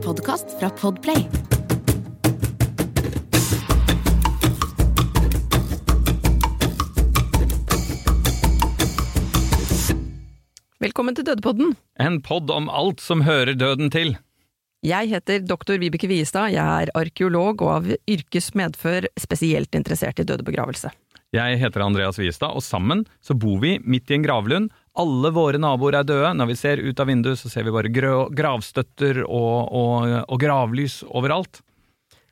en podkast fra Podplay. Velkommen til Dødepodden. En pod om alt som hører døden til. Jeg heter doktor Vibeke Viestad, jeg er arkeolog og av yrkes medfør spesielt interessert i dødebegravelse. Jeg heter Andreas Wiestad, og sammen så bor vi midt i en gravlund. Alle våre naboer er døde. Når vi ser ut av vinduet, så ser vi bare gravstøtter og, og, og gravlys overalt.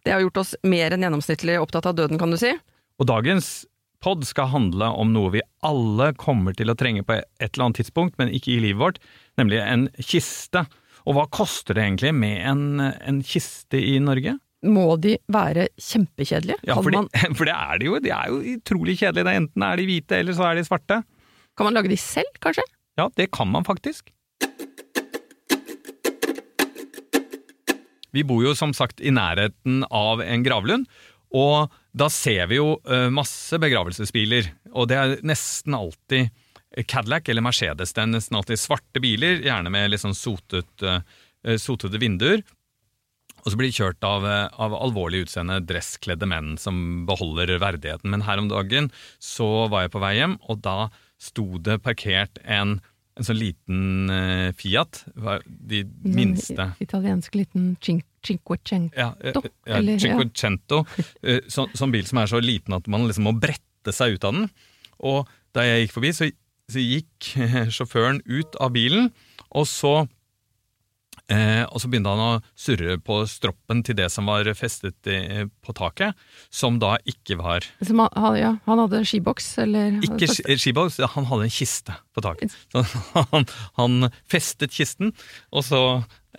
Det har gjort oss mer enn gjennomsnittlig opptatt av døden, kan du si. Og dagens pod skal handle om noe vi alle kommer til å trenge på et eller annet tidspunkt, men ikke i livet vårt, nemlig en kiste. Og hva koster det egentlig med en, en kiste i Norge? Må de være kjempekjedelige? Ja, for, de, for det er de jo. De er jo utrolig kjedelige. Enten er de hvite, eller så er de svarte. Kan man lage de selv, kanskje? Ja, det kan man faktisk. Vi bor jo som sagt i nærheten av en gravlund, og da ser vi jo eh, masse begravelsesbiler. Og det er nesten alltid Cadillac eller Mercedes. Det er nesten alltid svarte biler, gjerne med litt sånn sotet, sotete vinduer. Og så blir de kjørt av, eh, av alvorlig utseende dresskledde menn som beholder verdigheten. Men her om dagen så var jeg på vei hjem, og da sto det parkert en, en sånn liten uh, Fiat. De minste En Italiensk liten cin cinquecento. ja, eh, ja, eller- ja. Cinquecento. Ja. sånn, Sånn bil som er så liten at man liksom må brette seg ut av den. Og da jeg gikk forbi, så, så gikk eh, sjåføren ut av bilen, og så Eh, og så begynte han å surre på stroppen til det som var festet i, på taket, som da ikke var Som han, ja, han hadde skiboks, eller Ikke ski- skiboks, han hadde en kiste på taket. Så han, han festet kisten, og så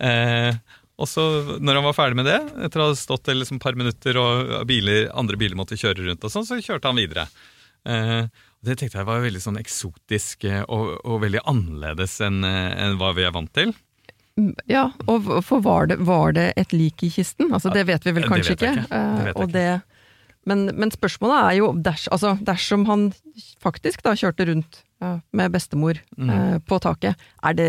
eh, og så, når han var ferdig med det, etter å ha stått et liksom par minutter og biler, andre biler måtte kjøre rundt, og sånn, så kjørte han videre. Eh, det tenkte jeg var veldig sånn eksotisk eh, og, og veldig annerledes enn eh, enn hva vi er vant til. Ja, og for var det, var det et lik i kisten? Altså, det vet vi vel kanskje ikke. Det Eh, og det, men, men spørsmålet er jo, ders, altså, dersom han faktisk da kjørte rundt ja, med bestemor Mm. eh, på taket, er det,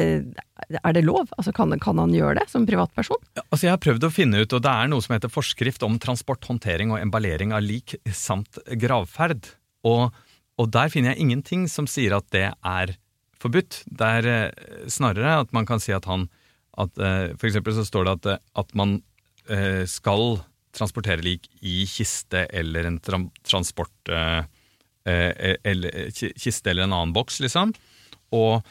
er det lov? Altså, kan, kan han gjøre det som privatperson? Ja, Altså jeg har prøvd å finne ut, og det er noe som heter forskrift om transport, håndtering og emballering av lik samt gravferd. Og, og der finner jeg ingenting som sier at det er forbudt. Det er eh, snarere at man kan si at han at, eh, For eksempel så står det at, eh, at man eh, skal transportere lik i kiste eller en tra transport eller, kiste eller en annen boks, liksom. Og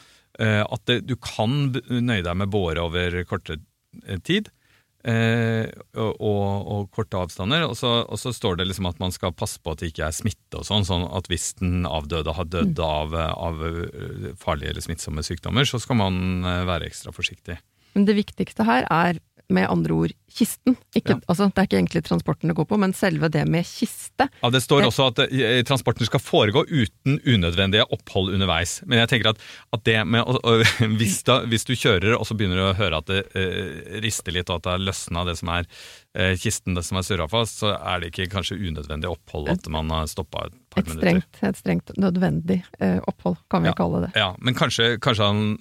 at det, du kan nøye deg med båre over kortere eh, tid. Og, og, og korte avstander. Og så, og så står det liksom at man skal passe på at det ikke er smitte og sånn. sånn at hvis den avdøde har dødd av, av farlige eller smittsomme sykdommer, så skal man være ekstra forsiktig. Men det viktigste her er med andre ord kisten. Ikke, Ja. altså, det er ikke egentlig transporten det går på, men selve det med kiste. Ja, Det står Det- også at eh, transporten skal foregå uten unødvendige opphold underveis. Men jeg tenker at, at det med å, å, hvis, da, hvis du kjører og så begynner du å høre at det eh, rister litt, og at det er løsna det som er eh, kisten, det som er surra fast, så er det ikke kanskje unødvendig opphold at man har stoppa et par Et minutter. strengt, et strengt nødvendig opphold, kan vi Ja. kalle det. Ja, Men kanskje, kanskje han,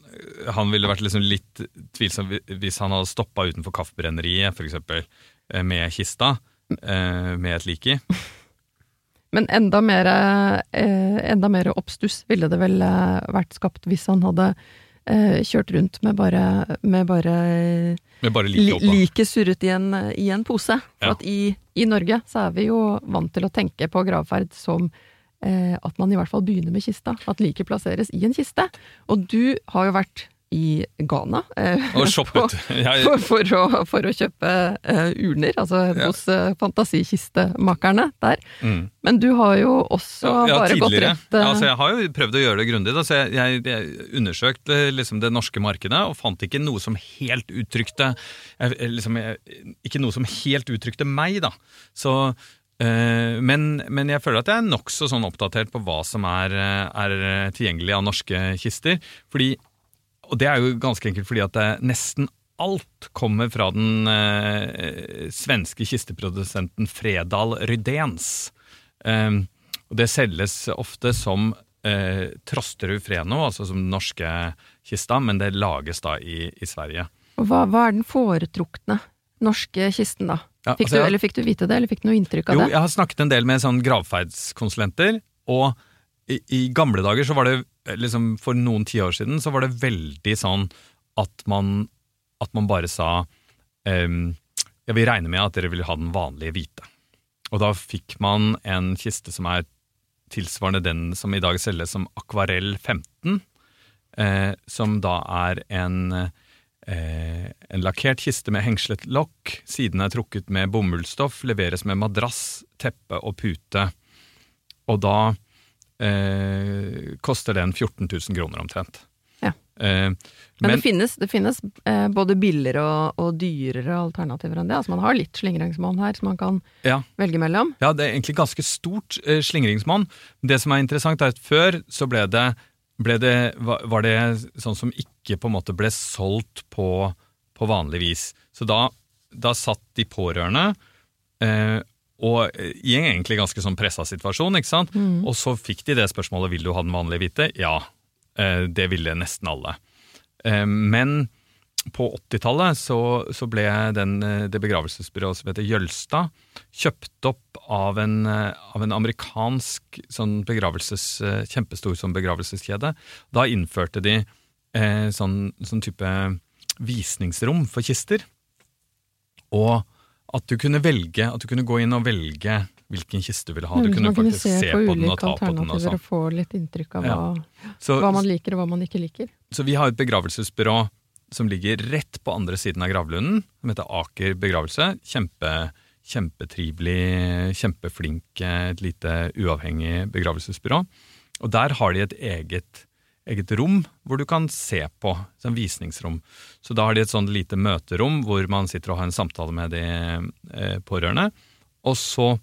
han ville vært liksom litt tvilsom hvis han hadde stoppa utenfor Kaffebrenneriet, f.eks., med kista, eh, med et lik i. Men enda mer, eh, enda mer oppstuss ville det vel eh, vært skapt hvis han hadde eh, kjørt rundt med bare, med bare Med bare like like surret i en, i en pose. For Ja. at i, i Norge så er vi jo vant til å tenke på gravferd som eh, at man i hvert fall begynner med kista. At liket plasseres i en kiste. Og du har jo vært i Ghana eh, shoppet. For, for, å, for å kjøpe eh, urner, altså Ja. hos fantasikistemakerne der. mm. Men du har jo også Ja, bare gått rett Ja, altså, jeg har jo prøvd å gjøre det grundig. Da, så jeg, jeg, jeg undersøkte liksom det norske markedet og fant ikke noe som helt uttrykte liksom, Ikke noe som helt uttrykte meg, da. Så, men, men jeg føler at jeg er nokså sånn oppdatert på hva som er, er tilgjengelig av norske kister. Fordi, og det er jo ganske enkelt fordi at det nesten alt kommer fra den eh, svenske kisteprodusenten Fredal Rydéns. Eh, og det selges ofte som eh, Trosterud Freno, altså som den norske kista, men det lages da i, i Sverige. Og hva, hva er den foretrukne norske kisten, da? Ja, Fikk, altså, du, eller fikk du vite det, eller fikk du noe inntrykk av Jo, det? jeg har snakket en del med sånn gravferdskonsulenter, og i, i gamle dager så var det liksom For noen tiår siden så var det veldig sånn at man, at man bare sa um, Ja, vi regner med at dere vil ha den vanlige hvite. Og da fikk man en kiste som er tilsvarende den som i dag selges som Akvarell 15, eh, som da er en eh, en lakkert kiste med hengslet lokk, sidene er trukket med bomullsstoff, leveres med madrass, teppe og pute. Og da eh, koster den 14 000 kroner omtrent. Ja. Eh, Men, men det finnes, det finnes eh, både billigere og, og dyrere alternativer enn det. Altså Man har litt slingringsmonn her som man kan ja, velge mellom. ja, det er egentlig ganske stort eh, slingringsmonn. Det som er interessant, er at før så ble det, ble det var var det sånn som ikke på en måte ble solgt på, på vanlig vis. Så da, da satt de pårørende eh, og eh, i en egentlig ganske sånn pressa situasjon, ikke sant? Og så fikk de det spørsmålet vil du ha den vanlige hvite. Ja, eh, det ville nesten alle. Eh, men på 80-tallet så, så ble den, eh, det begravelsesbyrået som heter Jølstad, kjøpt opp av en, eh, av en amerikansk sånn begravelses, eh, kjempestor sånn begravelseskjede. Da innførte de eh, sånn, sånn type visningsrom for kister. Og at du kunne velge, at du kunne gå inn og velge hvilken kiste du ville ha. Du Mm, kunne man kunne faktisk se se på på den og ta på den. og sånn. få litt inntrykk av Ja. hva, Så, hva man liker og hva man ikke liker. så vi har et begravelsesbyrå som ligger rett på andre siden av gravlunden, som heter Aker begravelse. Kjempe, kjempetrivelig, kjempeflink, et lite uavhengig begravelsesbyrå. Og der har de et eget, eget rom hvor du kan se på, sånn visningsrom. Så da har de et sånn lite møterom hvor man sitter og har en samtale med de eh, pårørende. Og så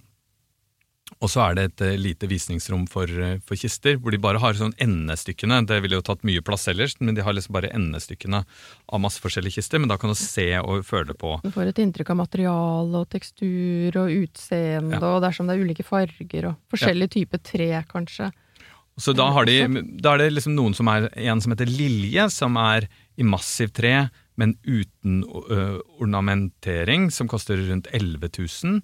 og så er det et eh, lite visningsrom for, eh, for kister, hvor de bare har sånn endestykkene. Det ville jo tatt mye plass ellers, men de har liksom bare endestykkene av masse forskjellige kister. Men da kan du se og føle på. Du får et inntrykk av materiale og tekstur og utseende, Ja. og dersom det er ulike farger og forskjellige typer tre, kanskje. Så da, har de, da er det liksom noen som er en som heter Lilje, som er i massivt tre, men uten uh, ornamentering, som koster rundt 11 000.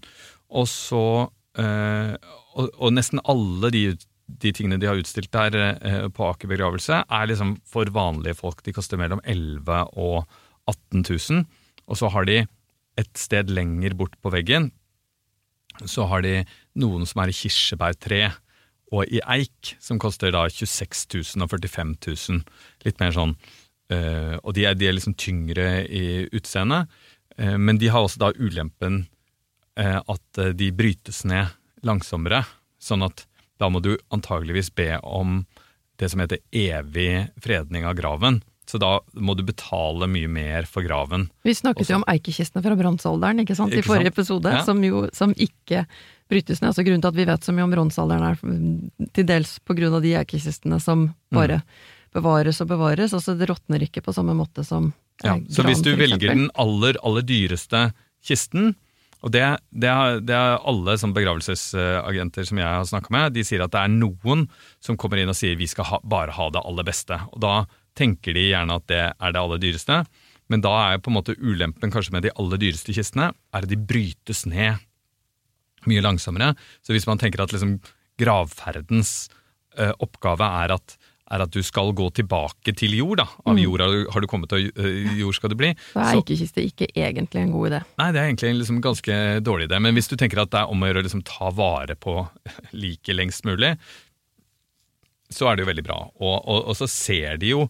Og så uh, og, og nesten alle de, de tingene de har utstilt der uh, på Aker begravelse, er liksom for vanlige folk. De koster mellom 11 000 og 18 000. Og så har de et sted lenger bort på veggen, så har de noen som er i kirsebærtre og i eik, som koster da 26 000 og 45 000. Litt mer sånn øh, Og de er, de er liksom tyngre i utseendet, øh, men de har også da ulempen øh, at de brytes ned langsommere. Sånn at da må du antageligvis be om det som heter evig fredning av graven. Så da må du betale mye mer for graven. Vi snakket Også- jo om eikekistene fra bronsealderen ikke sant, i forrige episode, Ja. som jo som ikke brytes ned. Altså Grunnen til at vi vet så mye om bronsealderen er mm, til dels på grunn av de eikekistene som Mm. bare bevares og bevares. Altså Det råtner ikke på samme måte som Ja, gran, så hvis du velger den aller, aller dyreste kisten, og det, det, er, det er alle som begravelsesagenter som jeg har snakka med, de sier at det er noen som kommer inn og sier vi skal ha, bare ha det aller beste. Og da tenker de gjerne at det er det aller dyreste, men da er på en måte ulempen kanskje med de aller dyreste kistene, er at de brytes ned mye langsommere. Så hvis man tenker at liksom gravferdens uh, oppgave er at, er at du skal gå tilbake til jord, da. Av Mm. jord har du, har du kommet, og uh, jord skal du bli. Så er eikekiste ikke egentlig en god idé. Nei, det er egentlig en liksom ganske dårlig idé. Men hvis du tenker at det er om å gjøre å liksom ta vare på liket lengst mulig, så er det jo veldig bra. Og, og, og så ser de jo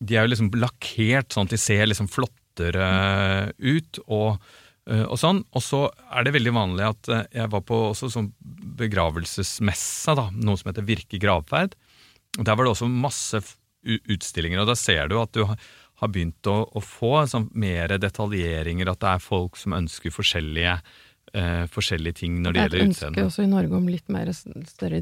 De er jo liksom lakkert sånn at de ser liksom flottere ut og, eh, og sånn. Og så er det veldig vanlig at eh, jeg var på også sånn begravelsesmessa, da, noe som heter Virke gravferd. Der var det også masse utstillinger, og da ser du at du har begynt å, å få sånn mer detaljeringer, at det er folk som ønsker forskjellige, eh, forskjellige ting når det Det er et gjelder ønske også i Norge om litt mer større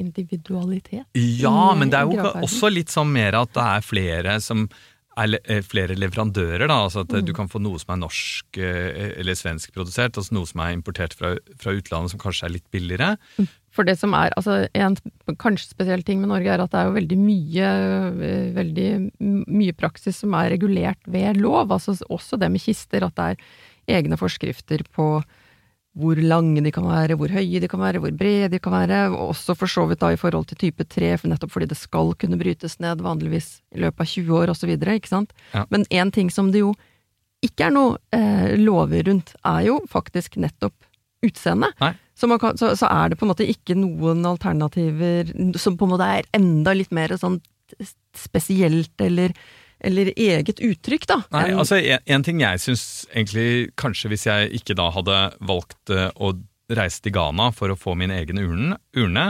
individualitet. Ja, men det er jo også litt sånn mer at det er flere som er eh, flere leverandører, da. Altså at mm. du Mm. kan få noe som er norsk eh, eller svensk produsert, altså noe som er importert fra, fra utlandet som kanskje er litt billigere. For det som er, altså en kanskje spesiell ting med Norge er at det er jo veldig mye, veldig mye praksis som er regulert ved lov. Altså også det med kister, at det er egne forskrifter på hvor lange de kan være, hvor høye de kan være, hvor brede de kan være, og også for så vidt da i forhold til type 3, for nettopp fordi det skal kunne brytes ned vanligvis i løpet av 20 år osv., ikke sant. Ja. Men én ting som det jo ikke er noe eh, lover rundt, er jo faktisk nettopp utseende. Så, så, så er det på en måte ikke noen alternativer som på en måte er enda litt mer sånn spesielt eller, eller eget uttrykk, da. Nei, altså en, en ting jeg syns egentlig Kanskje hvis jeg ikke da hadde valgt eh, å reise til Ghana for å få min egen urne, urne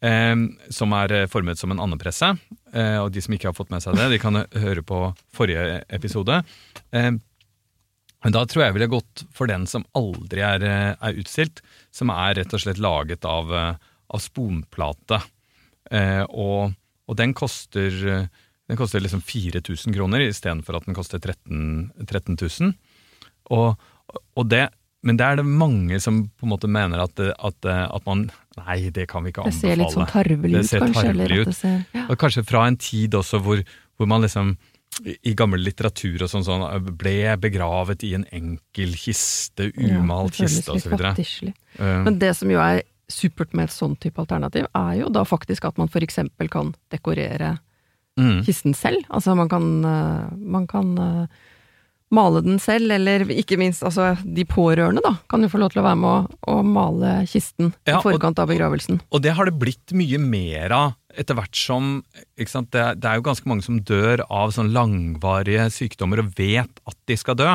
eh, som er eh, formet som en andepresse, eh, og de som ikke har fått med seg det, de kan eh, høre på forrige episode. Eh, men da tror jeg jeg ville gått for den som aldri er, er utstilt, som er rett og slett laget av, av sponplate. Eh, og, og den koster, den koster liksom 4000 kroner istedenfor at den koster 13, 13 000. Og, og det, men det er det mange som på en måte mener at, at, eh, at man Nei, det kan vi ikke anbefale. Det ser litt sånn tarvelig ut, kanskje. tarvelig ut. ser, ja. Og kanskje fra en tid også hvor, hvor man liksom i gammel litteratur og sånn, sånn ble begravet i en enkel kiste, umalt Ja, kiste osv. Uh, Men det som jo er supert med et sånn type alternativ, er jo da faktisk at man eksempel kan dekorere mm, kisten selv. Altså man kan, eh, man kan eh, male den selv, eller ikke minst altså de pårørende da, kan jo få lov til å være med å, å male kisten Ja, i og- forkant av begravelsen. Og det har det blitt mye mer av etter hvert som sant, det, det er jo ganske mange som dør av sånn langvarige sykdommer og vet at de skal dø,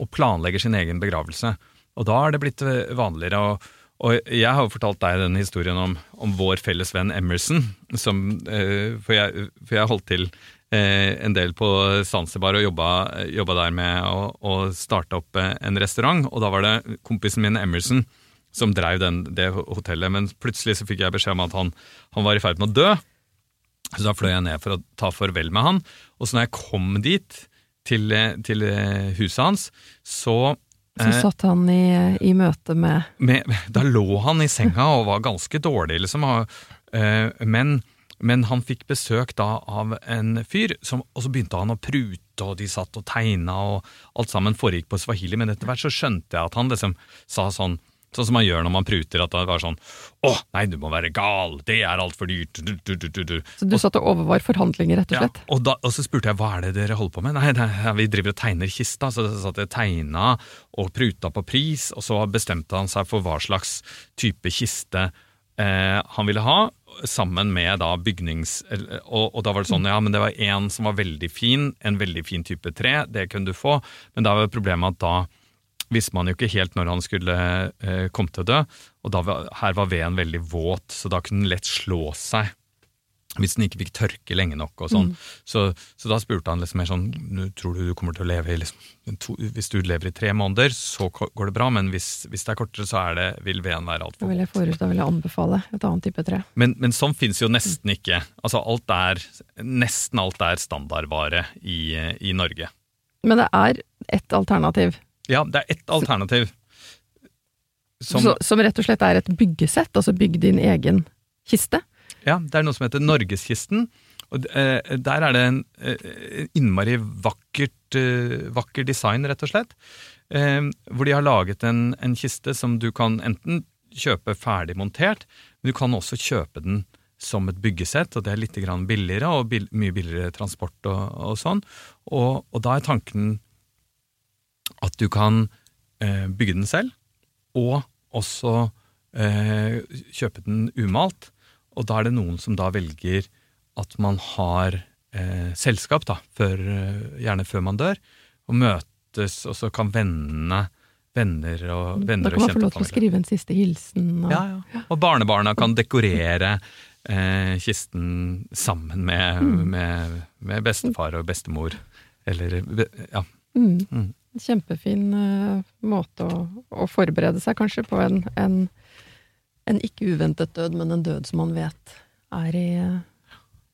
og planlegger sin egen begravelse. Og da er det blitt eh, vanligere. Og, og jeg har jo fortalt deg den historien om, om vår felles venn Emerson, som, eh, for, jeg, for jeg holdt til eh, en del på Zanzibar og jobba, jobba der med å, starte opp eh, en restaurant, og da var det kompisen min Emerson som den, det hotellet, men plutselig så fikk jeg beskjed om at han, han var i ferd med å dø. Så da fløy jeg ned for å ta farvel med han, og så når jeg kom dit, til, til huset hans, så Så eh, satt han i, i møte med med, Da lå han i senga og var ganske dårlig, liksom. eh, Men, men han fikk besøk da av en fyr, som, og så begynte han å prute, og de satt og tegna, og alt sammen foregikk på swahili. Men etter hvert så skjønte jeg at han liksom sa sånn Sånn som man gjør når man pruter, at det var sånn Å, nei, du må være gal, det er altfor dyrt. Du, du, du. Så du satt og overvar forhandlinger, rett og Ja, slett? og, da, og så spurte jeg hva er det dere holder på med. Nei, nei vi driver og tegner kista. Så satt jeg tegna og pruta på pris, og så bestemte han seg for hva slags type kiste eh, han ville ha, sammen med da bygnings... Og, og da var det sånn, ja, men det var en som var veldig fin, en veldig fin type tre, det kunne du få, men da var problemet at da visste man jo ikke helt når han skulle eh, komme til å dø, og da var, her var veden veldig våt, så da kunne den lett slå seg hvis den ikke fikk tørke lenge nok og sånn. Så, så da spurte han liksom mer sånn nå Tror du du kommer til å leve i liksom, to, Hvis du lever i tre måneder, så går det bra, men hvis, hvis det er kortere, så er det, vil veden være altfor vil våt. jeg, da vil jeg anbefale et annet type tre. Men, men sånn fins jo nesten ikke. Altså alt er, Nesten alt er standardvare i, i Norge. Men det er ett alternativ, Ja, det er ett alternativ. Som, så, som rett og slett er et byggesett, altså bygg din egen kiste. Ja, det er noe som heter Norgeskisten. Og eh, Der er det en eh, innmari vakkert, eh, vakker design, rett og slett. Hvor de har laget en, en kiste som du kan enten kjøpe ferdig montert, men du kan også kjøpe den som et byggesett, og det er litt grann billigere, og mye billigere transport og, og sånn. Og, og da er tanken at du kan eh, bygge den selv, og også eh, kjøpe den umalt. Og da er det noen som da velger at man har eh, selskap, da, før, eh, gjerne før man dør, og møtes, og så kan vennene venner og, Da kan man få lov til å skrive en siste hilsen. Og, ja, ja. Og barnebarna kan dekorere eh, kisten sammen med, Mm. med, med bestefar og bestemor. Eller ja. Mm. Mm. Kjempefin eh, måte å, å forberede seg kanskje på en, en, en ikke uventet død, men en død som man vet er i eh,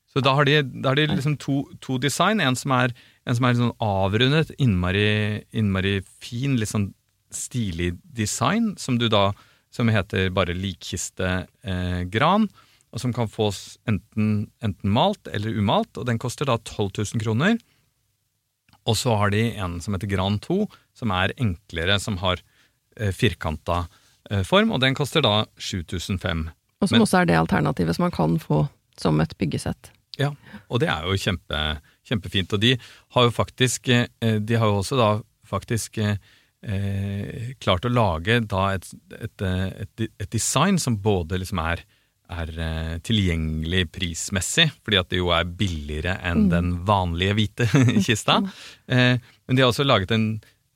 Så da har de, da har de liksom to, to design. En som er, en som er sånn avrundet, innmari, innmari fin, litt sånn stilig design, som du da som heter bare likkistegran, eh, og som kan fås enten, enten malt eller umalt, og den koster da 12 000 kroner. Og så har de en som heter Gran 2, som er enklere, som har eh, firkanta eh, form, og den koster da 7500. Og som Men- også er det alternativet som man kan få som et byggesett. Ja, og det er jo kjempe, kjempefint. Og de har jo faktisk eh, De har jo også da faktisk eh, klart å lage da et, et, eh, et, et design som både liksom er, er eh, tilgjengelig prismessig, fordi at det jo er billigere enn den vanlige hvite kista. Eh, men de har også laget en,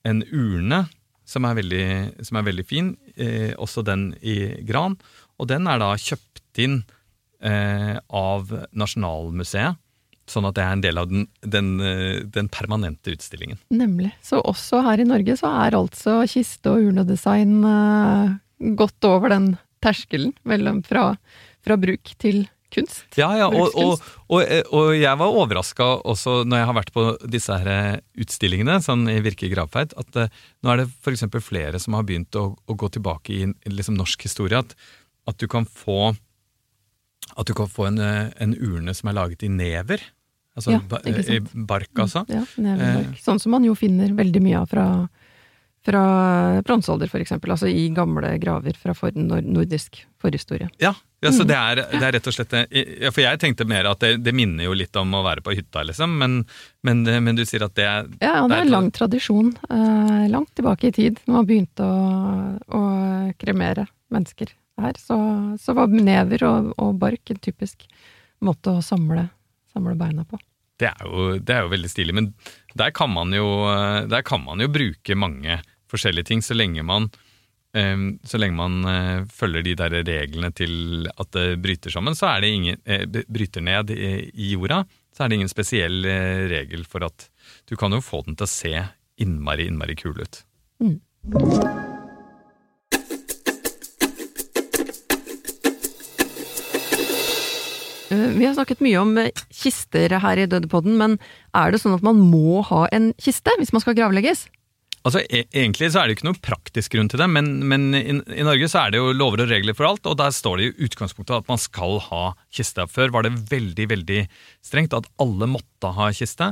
en urne som er veldig, som er veldig fin, eh, også den i gran. Og den er da kjøpt inn eh, av Nasjonalmuseet, sånn at det er en del av den, den, eh, den permanente utstillingen. Nemlig. Så også her i Norge så er altså kiste- og urnedesign gått over den terskelen mellom fra, fra bruk til kunst. Ja, ja, og, og, og, og jeg var overraska også når jeg har vært på disse her eh, utstillingene, sånn i Virke gravferd, at uh, nå er det f.eks. flere som har begynt å, å gå tilbake i liksom norsk historie. At, at du kan få du kan få en, eh, en urne som er laget i never. Altså Ja, bark, altså. Ja, neverbark. Sånn som man jo finner veldig mye av fra, fra bronsealder, eksempel. Altså i gamle graver fra for, nordisk forhistorie. Ja, ja Mm. så det er, det er rett og slett. Ja, For jeg tenkte mer at det, det minner jo litt om å være på hytta, liksom. Men, men, men du sier at det er Ja, og det er en lang tradisjon. Eh, langt tilbake i tid, når man begynte å, å kremere mennesker her, så, så var never og, og bark en typisk måte å samle, samle beina på. Det er, jo, det er jo veldig stilig, men der kan jo, der kan man jo bruke mange forskjellige ting, så lenge man, eh, så lenge man eh, følger de der reglene til at det bryter sammen, så er det ingen, eh, bryter ned i, jorda, så er det ingen spesiell eh, regel for at du kan jo få den til å se innmari, innmari kul ut. Eh, Vi har snakket mye om eh, kister her i Dødepodden, men er det sånn at man må ha en kiste hvis man skal gravlegges? Altså, e Egentlig så er det jo ikke noen praktisk grunn til det, men, men i, i Norge så er det jo lover og regler for alt, og der står det i utgangspunktet at man skal ha kiste. Før var det veldig veldig strengt at alle måtte ha kiste,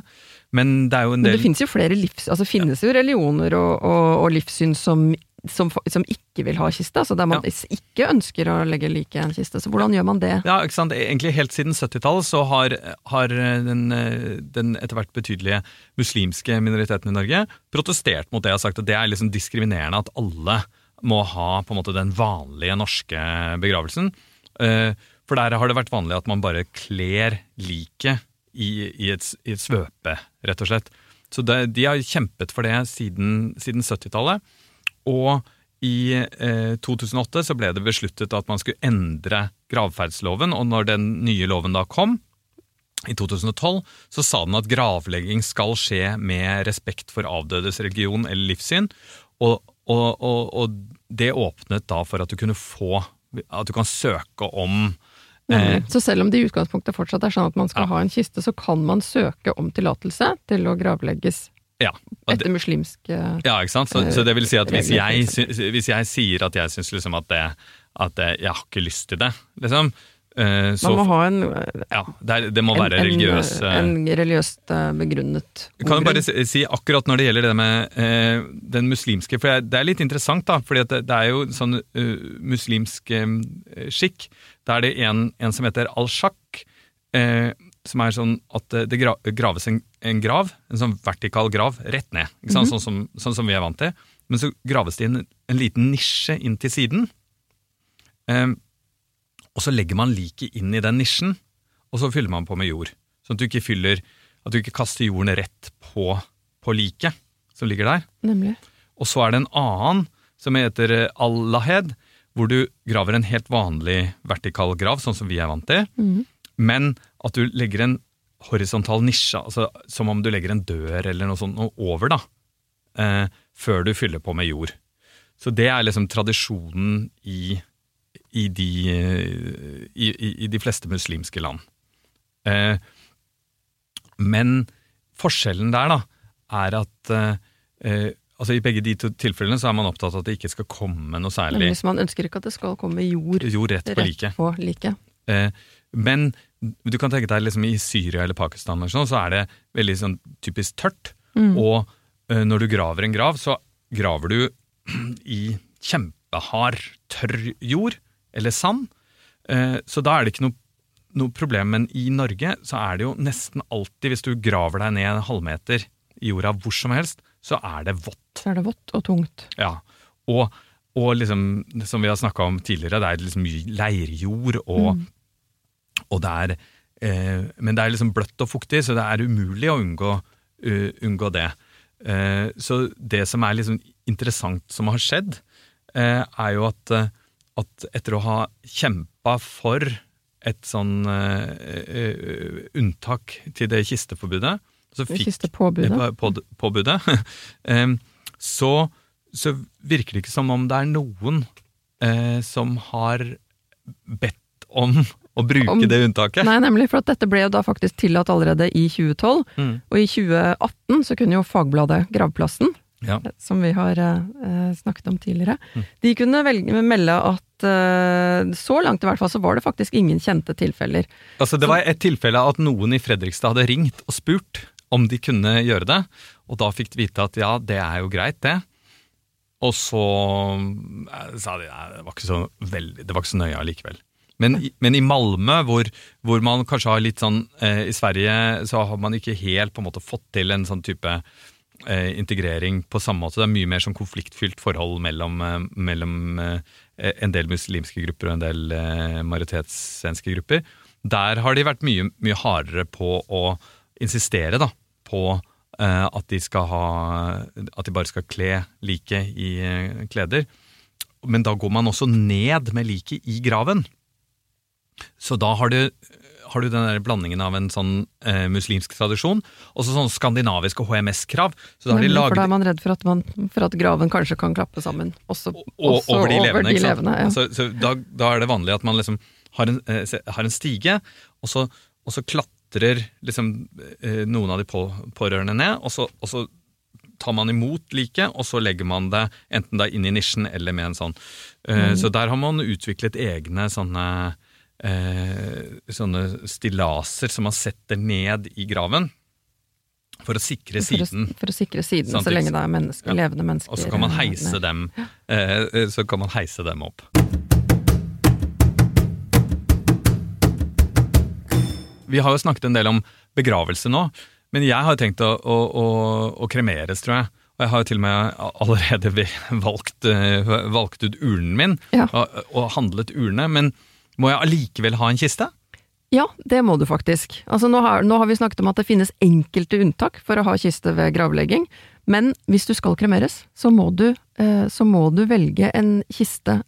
men det er jo en del Men det finnes jo flere livs... Altså finnes jo religioner og, og, og livssyn som, som, som ikke vil ha kiste, altså der man ikke ønsker å legge like en kiste. Så hvordan gjør man det? Ja, ikke sant? Egentlig helt siden 70-tallet så har, har den, den etter hvert betydelige muslimske minoriteten i Norge protestert mot det og sagt at det er liksom diskriminerende at alle må ha på en måte den vanlige norske begravelsen. Eh, For der har det vært vanlig at man bare kler liket i, i, et, i et svøpe, rett og slett. Så det, de har kjempet for det siden, siden 70-tallet. Og i eh, 2008 så ble det besluttet at man skulle endre gravferdsloven, og når den nye loven da kom, i 2012, så sa den at gravlegging skal skje med respekt for avdødes religion eller livssyn, og, og, og, og det åpnet da for at du kunne få At du kan søke om eh, Så selv om det i utgangspunktet fortsatt er sånn at man skal Ja. ha en kiste, så kan man søke om tillatelse til å gravlegges Ja. etter muslimsk eh, Ja, ikke sant? Så, så det vil si at hvis jeg, hvis jeg sier at jeg syns liksom at, det, at det, jeg har ikke lyst til det, liksom, eh, så Man må ha en, eh, ja, det, er, det må en, være religiøs en, en religiøst begrunnet ordgrunn. Kan du bare si, akkurat når det gjelder det med eh, den muslimske For det er litt interessant, da. fordi det, det er jo sånn uh, muslimsk uh, skikk. Da er det en, en som heter al-shak, eh, som er sånn at det graves en, en grav, en sånn vertikal grav, rett ned. Ikke sant? sånn, som, sånn som vi er vant til. Men så graves det inn en liten nisje inn til siden. Um, og så legger man liket inn i den nisjen, og så fyller man på med jord. Sånn at du ikke fyller At du ikke kaster jorden rett på, på liket som ligger der. Nemlig. Og så er det en annen som heter eh, Allahed, hvor du graver en helt vanlig vertikal grav, sånn som vi er vant til, Mhm. Men at du legger en horisontal nisje, altså som om du legger en dør eller noe sånt noe over, da, eh, før du fyller på med jord. Så det er liksom tradisjonen i, i, de, i, i, i de fleste muslimske land. Eh, men forskjellen der da, er at eh, eh, altså i begge de to tilfellene så er man opptatt av at det ikke skal komme noe særlig Men hvis man ønsker ikke at det skal komme jord jord rett på liket. Like. Eh, men du kan tenke deg liksom i Syria eller Pakistan eller sånn, så er det veldig sånn typisk tørt. Og uh, når du graver en grav, så graver du i kjempehard, tørr jord eller sand. Uh, så da er det ikke noe, noe problem. Men i Norge så er det jo nesten alltid, hvis du graver deg ned en halvmeter i jorda hvor som helst, så er det vått. Så er det vått og tungt. Ja, og, og liksom, som vi har snakka om tidligere, det er liksom mye leirjord, og, og det er eh, Men det er liksom bløtt og fuktig, så det er umulig å unngå, uh, unngå det. Eh, så det som er liksom interessant som har skjedd, eh, er jo at, eh, at etter å ha kjempa for et sånn eh, unntak til det kisteforbudet, så fikk siste påbudet. eh, på- påbudet, så, så virker det ikke som om det er noen som har bedt om å bruke Om- det unntaket. Nei, nemlig, for at dette ble jo da faktisk tillatt allerede i 2012. Mm. Og i 2018 så kunne jo Fagbladet Gravplassen, Ja. som vi har eh, snakket om tidligere, Mm. de kunne velge, melde at eh, så langt i hvert fall så var det faktisk ingen kjente tilfeller. Altså, det var et tilfelle at noen i Fredrikstad hadde ringt og spurt om de kunne gjøre det, og da fikk de vite at ja, det er jo greit, det. Og så eh, sa de nei, det var ikke så, veldig, det var ikke så nøye allikevel. Men, men i Malmö, hvor, hvor man kanskje har litt sånn eh, I Sverige så har man ikke helt på en måte fått til en sånn type eh, integrering på samme måte. Det er mye mer sånn konfliktfylt forhold mellom, eh, mellom eh, en del muslimske grupper og en del eh, majoritetssvenske grupper. Der har de vært mye, mye hardere på å insistere da, på eh, at de ha At de bare skal kle liket i eh, kleder. Men da går man også ned med liket i graven. Så da har du, har du den der blandingen av en sånn eh, muslimsk tradisjon og så sånn skandinaviske HMS-krav. Så da har de laget... for da er man redd for at, man, for at graven kanskje kan klappe sammen, også, og, også over de levende. Over de levende, ja. så, så da, da er det vanlig at man liksom har en, eh, har en stige, og så, og så klatrer liksom eh, noen av de på, pårørende ned, og så, og så tar man imot liket, og så legger man det enten da inn i nisjen eller med en sånn. Eh, Så der har man utviklet egne sånne eh, sånne stillaser som man setter ned i graven for å sikre for, siden. å, for å sikre siden, Samtidig. så lenge det er mennesker, Ja. levende mennesker. Og så kan man heise ned. dem, eh, så kan man heise dem opp. Vi har jo snakket en del om begravelse nå, men jeg har tenkt å, å, å, å kremeres, tror jeg. Og jeg har jo til og med allerede valgt, eh, valgt ut urnen min Ja. og, og handlet urne, men må jeg allikevel ha en kiste? Ja, det må du faktisk. Altså, nå, har, nå har vi snakket om at det finnes enkelte unntak for å ha kiste ved gravlegging, men hvis du skal kremeres, så må du, eh, så må du velge en kiste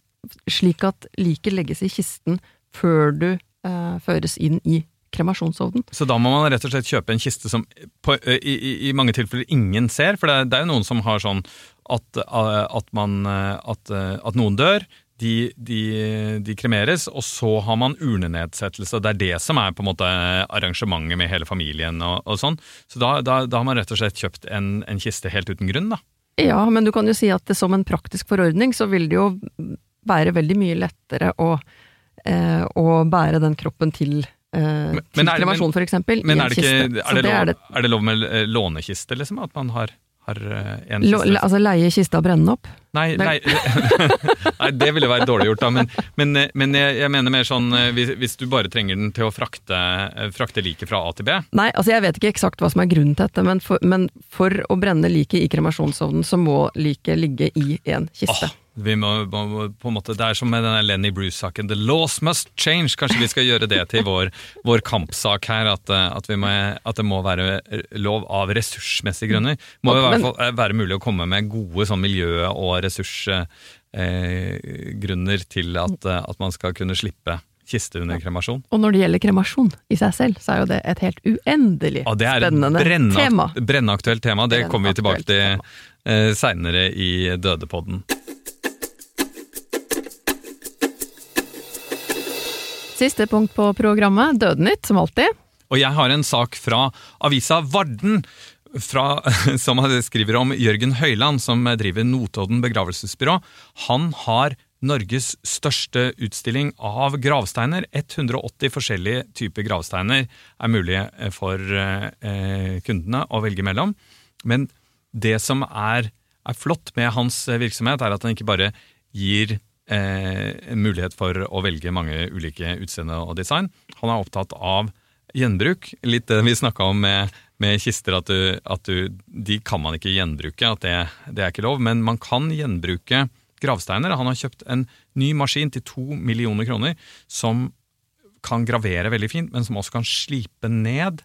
slik at liket legges i kisten før du eh, føres inn i kremasjonsovnen. Så da må man rett og slett kjøpe en kiste som på, i, i, i mange tilfeller ingen ser, for det, det er jo noen som har sånn at, eh, at, man, eh, at, eh, at noen dør, de, de, de kremeres, og så har man urnenedsettelse. Det er det som er på en måte arrangementet med hele familien og, og sånn. Så da, da, da har man rett og slett kjøpt en, en kiste helt uten grunn, da. Ja, men du kan jo si at det, som en praktisk forordning, så vil det jo være veldig mye lettere å, eh, å bære den kroppen til, eh, Men- til men det- kremasjon, for eksempel, Men er det, ikke, er, det lov, er det. lov med lånekiste, liksom? At man har, har eh, en Lå- altså leie kista og brenne den opp? Nei, Det- nei, nei, det ville være dårlig gjort, da. Men, men, men jeg, jeg mener mer sånn eh, hvis, hvis du bare trenger den til å frakte, eh, frakte liket fra A til B. Nei, altså jeg vet ikke eksakt hva som er grunnen til dette, men for, men for å brenne liket i kremasjonsovnen, så må liket ligge i en kiste. Åh, vi må, må, på en måte, Det er som med denne Lenny Bruce-saken. The laws must change. Kanskje vi skal gjøre det til vår, vår kampsak her. At, eh, at, vi må, at det må være lov av ressursmessige grunner. Må i hvert fall eh, være mulig å komme med gode sånn miljø- og ressursgrunner eh, til at, eh, at man skal kunne slippe kiste under kremasjon. Og når det gjelder kremasjon i seg selv, så er jo det et helt uendelig Ja, det er spennende brennak- tema. brennaktuelt tema. Det kommer vi tilbake til eh, seinere i Dødepodden. Siste punkt på programmet, Dødnytt, som alltid. Og jeg har en sak fra avisa Varden, fra, som skriver om Jørgen Høyland, som driver Notodden begravelsesbyrå. Han har Norges største utstilling av gravsteiner. 180 forskjellige typer gravsteiner er mulig for eh, kundene å velge mellom. Men det som er, er flott med hans virksomhet, er at han ikke bare gir eh, mulighet for å velge mange ulike utseende og design. Han er opptatt av gjenbruk. Litt det vi snakka om med, med kister, at, du, at du, de kan man ikke gjenbruke. at det, det, er ikke lov, Men man kan gjenbruke gravsteiner. Han har kjøpt en ny maskin til to millioner kroner som kan gravere veldig fint, men som også kan slipe ned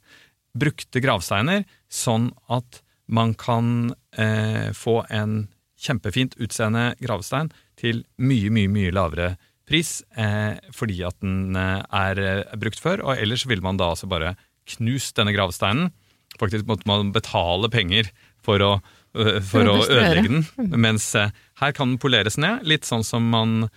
brukte gravsteiner, sånn at man kan eh, få en kjempefint utseende gravstein til mye, mye, mye lavere pris eh, fordi at den eh, er, eh, brukt før. Og ellers ville man da altså bare knust denne gravsteinen. Faktisk måtte man betale penger for å, uh, for å ødelegge den. Mm. Mens her kan den poleres ned, litt sånn som man,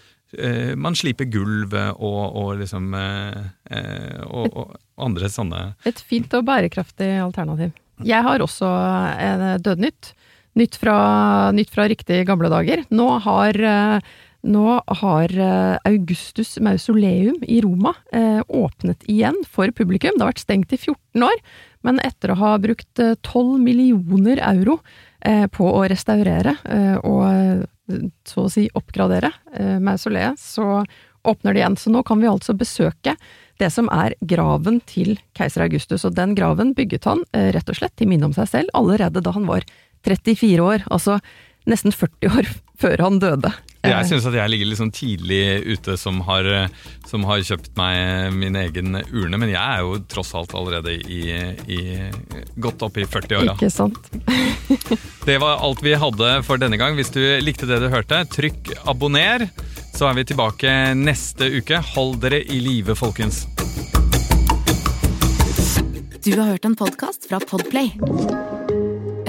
man sliper gulv og, og liksom og, og, andre sånne Et fint og bærekraftig alternativ. Jeg har også Dødnytt. Nytt fra, nytt fra riktig gamle dager. Nå har nå har eh, Augustus mausoleum i Roma eh, åpnet igjen for publikum. Det har vært stengt i 14 år, men etter å ha brukt 12 eh, millioner euro på å restaurere og så å si oppgradere mausoleet, så åpner det igjen. Så nå kan vi altså besøke det som er graven til keiser Augustus. Og den graven bygget han rett og slett til minne om seg selv allerede da han var 34 år. Altså nesten 40 år før han døde. Jeg synes syns at jeg ligger litt sånn tidlig ute som har, som har, kjøpt meg min egen urne, men jeg er jo tross alt allerede i, i godt opp i 40-åra. Ikke sant. det var alt vi hadde for denne gang. Hvis du likte det du hørte, trykk abonner, så er vi tilbake neste uke. Hold dere i live, folkens. Du har hørt en podkast fra Podplay.